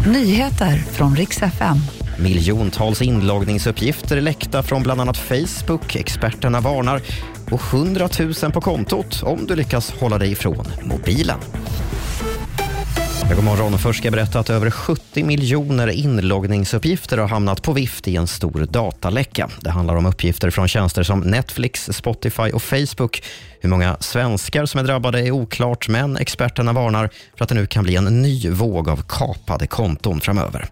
Nyheter från riks FM. Miljontals inloggningsuppgifter läckta från bland annat Facebook. Experterna varnar. Och 100 000 på kontot om du lyckas hålla dig ifrån mobilen. God morgon. Först ska jag berätta att över 70 miljoner inloggningsuppgifter har hamnat på vift i en stor dataläcka. Det handlar om uppgifter från tjänster som Netflix, Spotify och Facebook. Hur många svenskar som är drabbade är oklart, men experterna varnar för att det nu kan bli en ny våg av kapade konton framöver.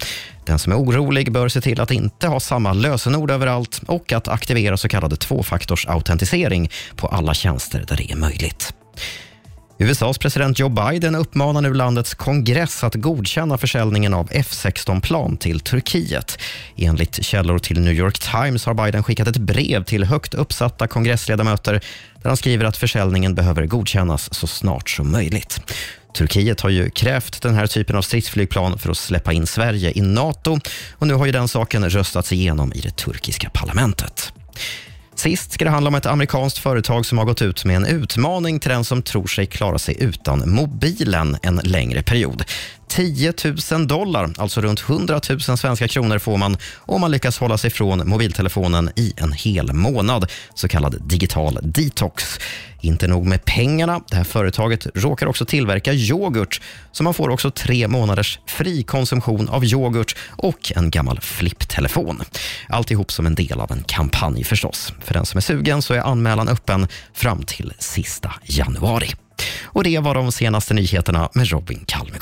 Den som är orolig bör se till att inte ha samma lösenord överallt och att aktivera så kallad tvåfaktorsautentisering på alla tjänster där det är möjligt. USAs president Joe Biden uppmanar nu landets kongress att godkänna försäljningen av F16-plan till Turkiet. Enligt källor till New York Times har Biden skickat ett brev till högt uppsatta kongressledamöter där han skriver att försäljningen behöver godkännas så snart som möjligt. Turkiet har ju krävt den här typen av stridsflygplan för att släppa in Sverige i Nato och nu har ju den saken röstats igenom i det turkiska parlamentet. Sist ska det handla om ett amerikanskt företag som har gått ut med en utmaning till den som tror sig klara sig utan mobilen en längre period. 10 000 dollar, alltså runt 100 000 svenska kronor får man om man lyckas hålla sig från mobiltelefonen i en hel månad, så kallad digital detox. Inte nog med pengarna, det här företaget råkar också tillverka yoghurt, så man får också tre månaders fri konsumtion av yoghurt och en gammal flipptelefon. Alltihop som en del av en kampanj förstås. För den som är sugen så är anmälan öppen fram till sista januari. Och det var de senaste nyheterna med Robin Kalmegård.